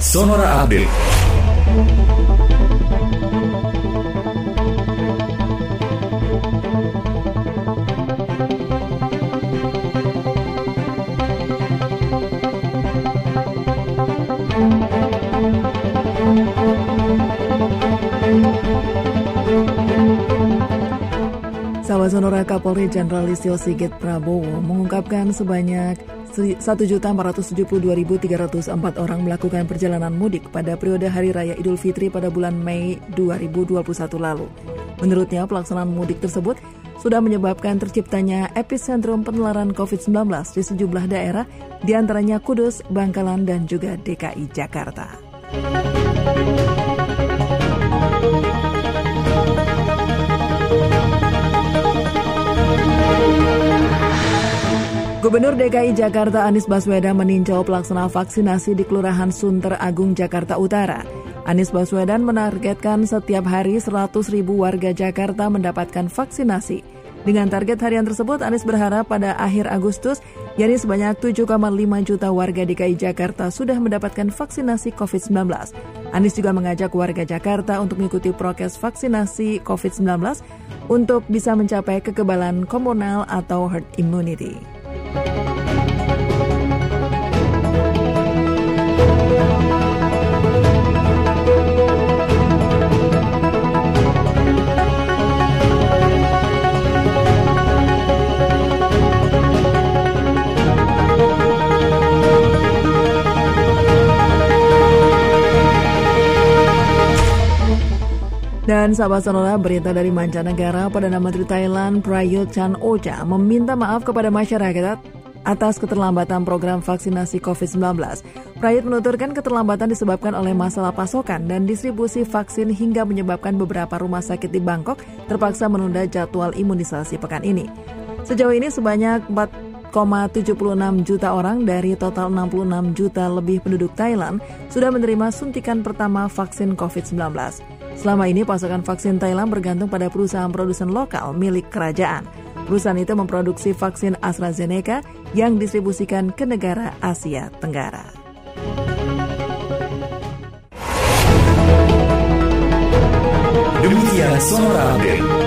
Sonora Update. Sahabat Sonora Kapolri Jenderal Listio Sigit Prabowo mengungkapkan sebanyak 1.472.304 orang melakukan perjalanan mudik pada periode Hari Raya Idul Fitri pada bulan Mei 2021 lalu. Menurutnya, pelaksanaan mudik tersebut sudah menyebabkan terciptanya epicentrum penularan COVID-19 di sejumlah daerah, di antaranya Kudus, Bangkalan, dan juga DKI Jakarta. Gubernur DKI Jakarta Anies Baswedan meninjau pelaksana vaksinasi di Kelurahan Sunter Agung, Jakarta Utara. Anies Baswedan menargetkan setiap hari 100 ribu warga Jakarta mendapatkan vaksinasi. Dengan target harian tersebut, Anies berharap pada akhir Agustus, yakni sebanyak 7,5 juta warga DKI Jakarta sudah mendapatkan vaksinasi COVID-19. Anies juga mengajak warga Jakarta untuk mengikuti prokes vaksinasi COVID-19 untuk bisa mencapai kekebalan komunal atau herd immunity. Thank you. Dan sahabat sonora berita dari mancanegara, Perdana Menteri Thailand Prayut Chan Ocha meminta maaf kepada masyarakat atas keterlambatan program vaksinasi COVID-19. Prayut menuturkan keterlambatan disebabkan oleh masalah pasokan dan distribusi vaksin hingga menyebabkan beberapa rumah sakit di Bangkok terpaksa menunda jadwal imunisasi pekan ini. Sejauh ini sebanyak 4,76 juta orang dari total 66 juta lebih penduduk Thailand sudah menerima suntikan pertama vaksin COVID-19. Selama ini pasokan vaksin Thailand bergantung pada perusahaan produsen lokal milik kerajaan. Perusahaan itu memproduksi vaksin AstraZeneca yang distribusikan ke negara Asia Tenggara. Demikian Sonora Update.